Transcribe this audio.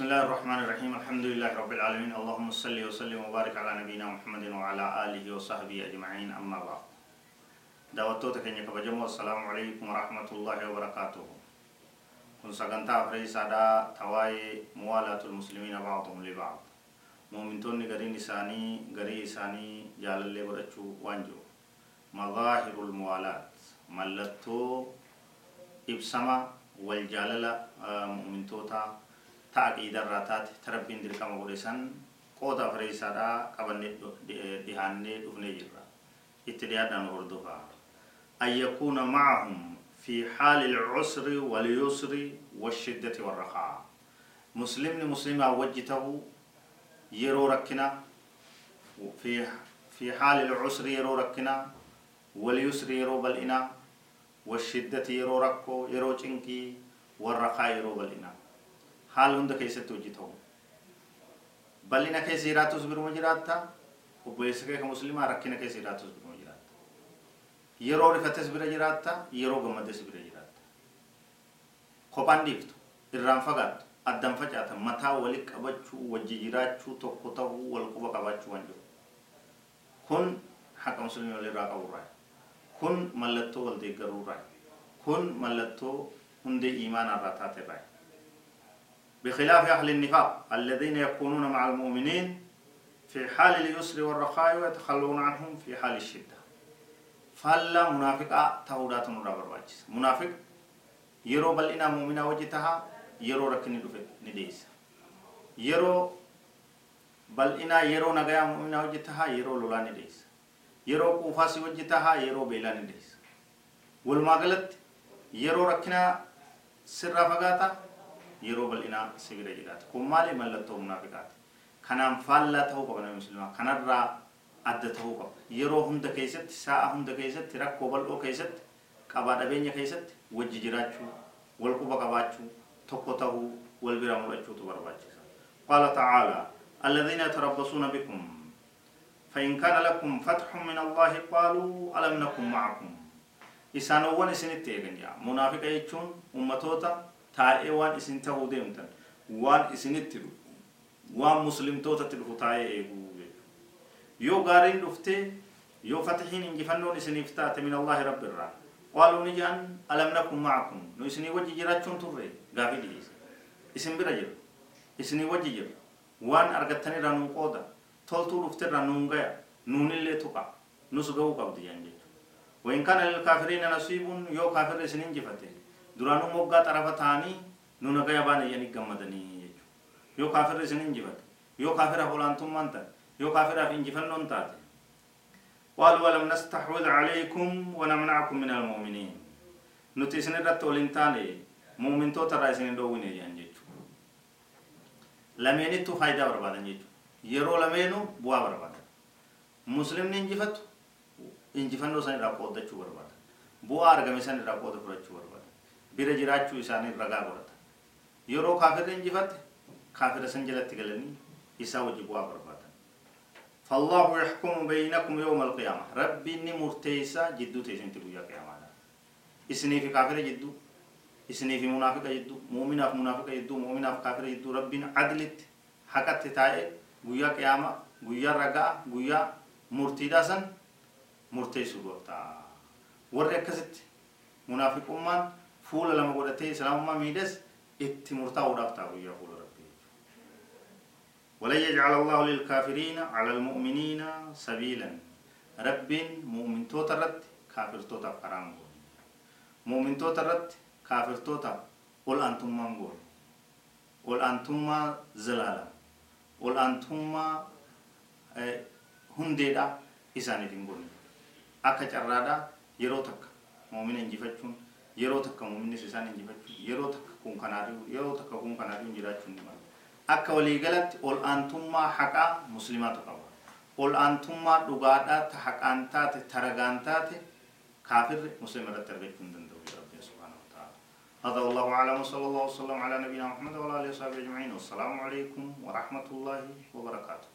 بسم الله الرحمن الرحيم الحمد لله رب العالمين اللهم صل وسلم وبارك على نبينا محمد وعلى آله وصحبه أجمعين أما بعد دعوتو تكني كبجمو السلام عليكم ورحمة الله وبركاته كن سغنتا فري سادا تواي موالاة المسلمين بعضهم لبعض مؤمنتون غرين إساني غري إساني جال اللي برچو وانجو مظاهر الموالاة ملتو إبسما والجاللة مؤمنتوتا ta aqiidarraa taate ta rabbiin dirqama godhe san qooda fareessaadhaa qabannee dhihaannee dhufnee jirra itti dhiyaadhaan hordofaa an yakuuna macahum fi haali alcusri walyusri washiddati warrakaa muslimni muslimaa wajji ta'uu yeroo rakkina fi haali alcusri yeroo rakkina walyusri yeroo bal'ina washiddati yeroo rakkoo yeroo cinqii warrakaa yeroo bal'ina haala hunda keessatti hojii ta'u bal'ina keessa jiraatus biruma jiraatta obboleessa kee muslimaa rakkina keessa jiraatus biruma jiraatta yeroo rifates bira jiraatta yeroo gammades bira jiraatta kophaan dhiiftu irraan fagaattu addan facaata mataa wali qabachuu wajji jiraachuu tokko ta'uu wal quba qabaachuu waan jiru kun haqa muslimii walirraa qaburraa kun mallattoo wal deeggaruurraa kun mallattoo hundee iimaanaarraa taaterraa بخلاف أهل النفاق الذين يكونون مع المؤمنين في حال اليسر والرخاء ويتخلون عنهم في حال الشدة. فلا منافق تهودات نرابر واجس. منافق يرو بل إنا مؤمنا وجتها يرو ركني دفت نديس. يرو بل إنا يرو نغايا مؤمنا وجتها يرو لولا نديس. يرو قوفاسي وجتها يرو بيلا نديس. والماغلت يرو ركنا سر فقاتا yeroo bal'inaa sibira jiraata kun maali mallattoo munaafiqaati kanaan faallaa ta'uu qaba nama muslimaa kanarraa adda ta'uu qaba yeroo hunda keessatti sa'a hunda keessatti rakkoo bal'oo keessatti qabaa dhabeenya keessatti wajji jiraachuu wal quba qabaachuu tokko ta'uu wal bira mul'achuutu barbaachisa qaala ta'aalaa الذين يتربصون بكم فإن كان لكم فتح من الله قالوا ألم نكن معكم إسانوان إسنت يا منافق يجون أمتوتا taa'ee waan isin ta'uu deemtan waan isinitti dhufu waan muslimtootatti dhufu taa'ee eeguu yoo gaariin dhufte yoo fatihiin injifannoon isiniif taate min allaahi rabbi irraa qaaluu ni jedhan alam nakun macakum nu isinii wajji jiraachuun turre gaafii dhiyeesse isin bira jira isinii wajji jira waan argattanirraa nuun qooda toltuu dhufterraa nuun gaya nuunillee tuqa nus ga'uu qabdi jechuudha wain kana lilkaafiriina nasiibun yoo kaafirri duraanuu moggaa xarafa ta'anii nu nagaya baana jedhanii gammadanii jechuudha yoo kaafirri isin injifate yoo kaafiraaf olaantummaan taate yoo kaafiraaf injifannoon taate qaaluu alam nastaxwid calaykum wanamnacakum min almu'miniin nuti isin irratti ol hin taane muumintoota irraa isin hin dhoowwine jedhan jechuudha lameenittuu faayidaa barbaadan jechuudha yeroo lameenuu bu'aa barbaadan muslimni injifatu injifannoo san irraa qooddachuu barbaadan bu'aa argame san irraa qooda fudhachuu barbaadan bira jiraachuu isaanii ragaa godhata yeroo kaafirri injifatte kaafira san jalatti galanii isaa wajji bu'aa يحكم بينكم يوم القيامة ربي إني مرتيسا جدو تيسن تبويا قيامة إسني في كافر جدو إسني في منافق جدو مؤمن في منافق جدو مؤمن في كافر جدو ربي عدلت حقت تتاي بويا قيامة بويا رقا بويا مرتيدا سن مرتيسو وقتا ورقست منافق أمان fuula lama godhatee islaamummaa miidhes itti murtaa'uudhaaf ta'a guyyaa fuula rabbii ولن يجعل الله للكافرين على المؤمنين سبيلا رب مؤمن توترت كافر توتا قرام مؤمن توترت كافر توتا قل أنتم منقول قل أنتم زلالا قل أنتم هنديدا إساني دنقول أكا جرادا يرو تك مؤمن انجفتشون yeroo takka muuminnis isaan injifachuun yeroo takka kun kanaari yeroo takka kun kanaari jiraachuun ni mala akka waliigalatti ol aantummaa haqaa muslimaatu qaba ol aantummaa dhugaadhaa ta haqaan taate taragaan taate kaafirri muslima irratti argachuu hin danda'u rabbiin subhaanahu wa ta'ala هذا والله أعلم وصلى الله وسلم على نبينا محمد وعلى آله وصحبه أجمعين والسلام عليكم ورحمة الله وبركاته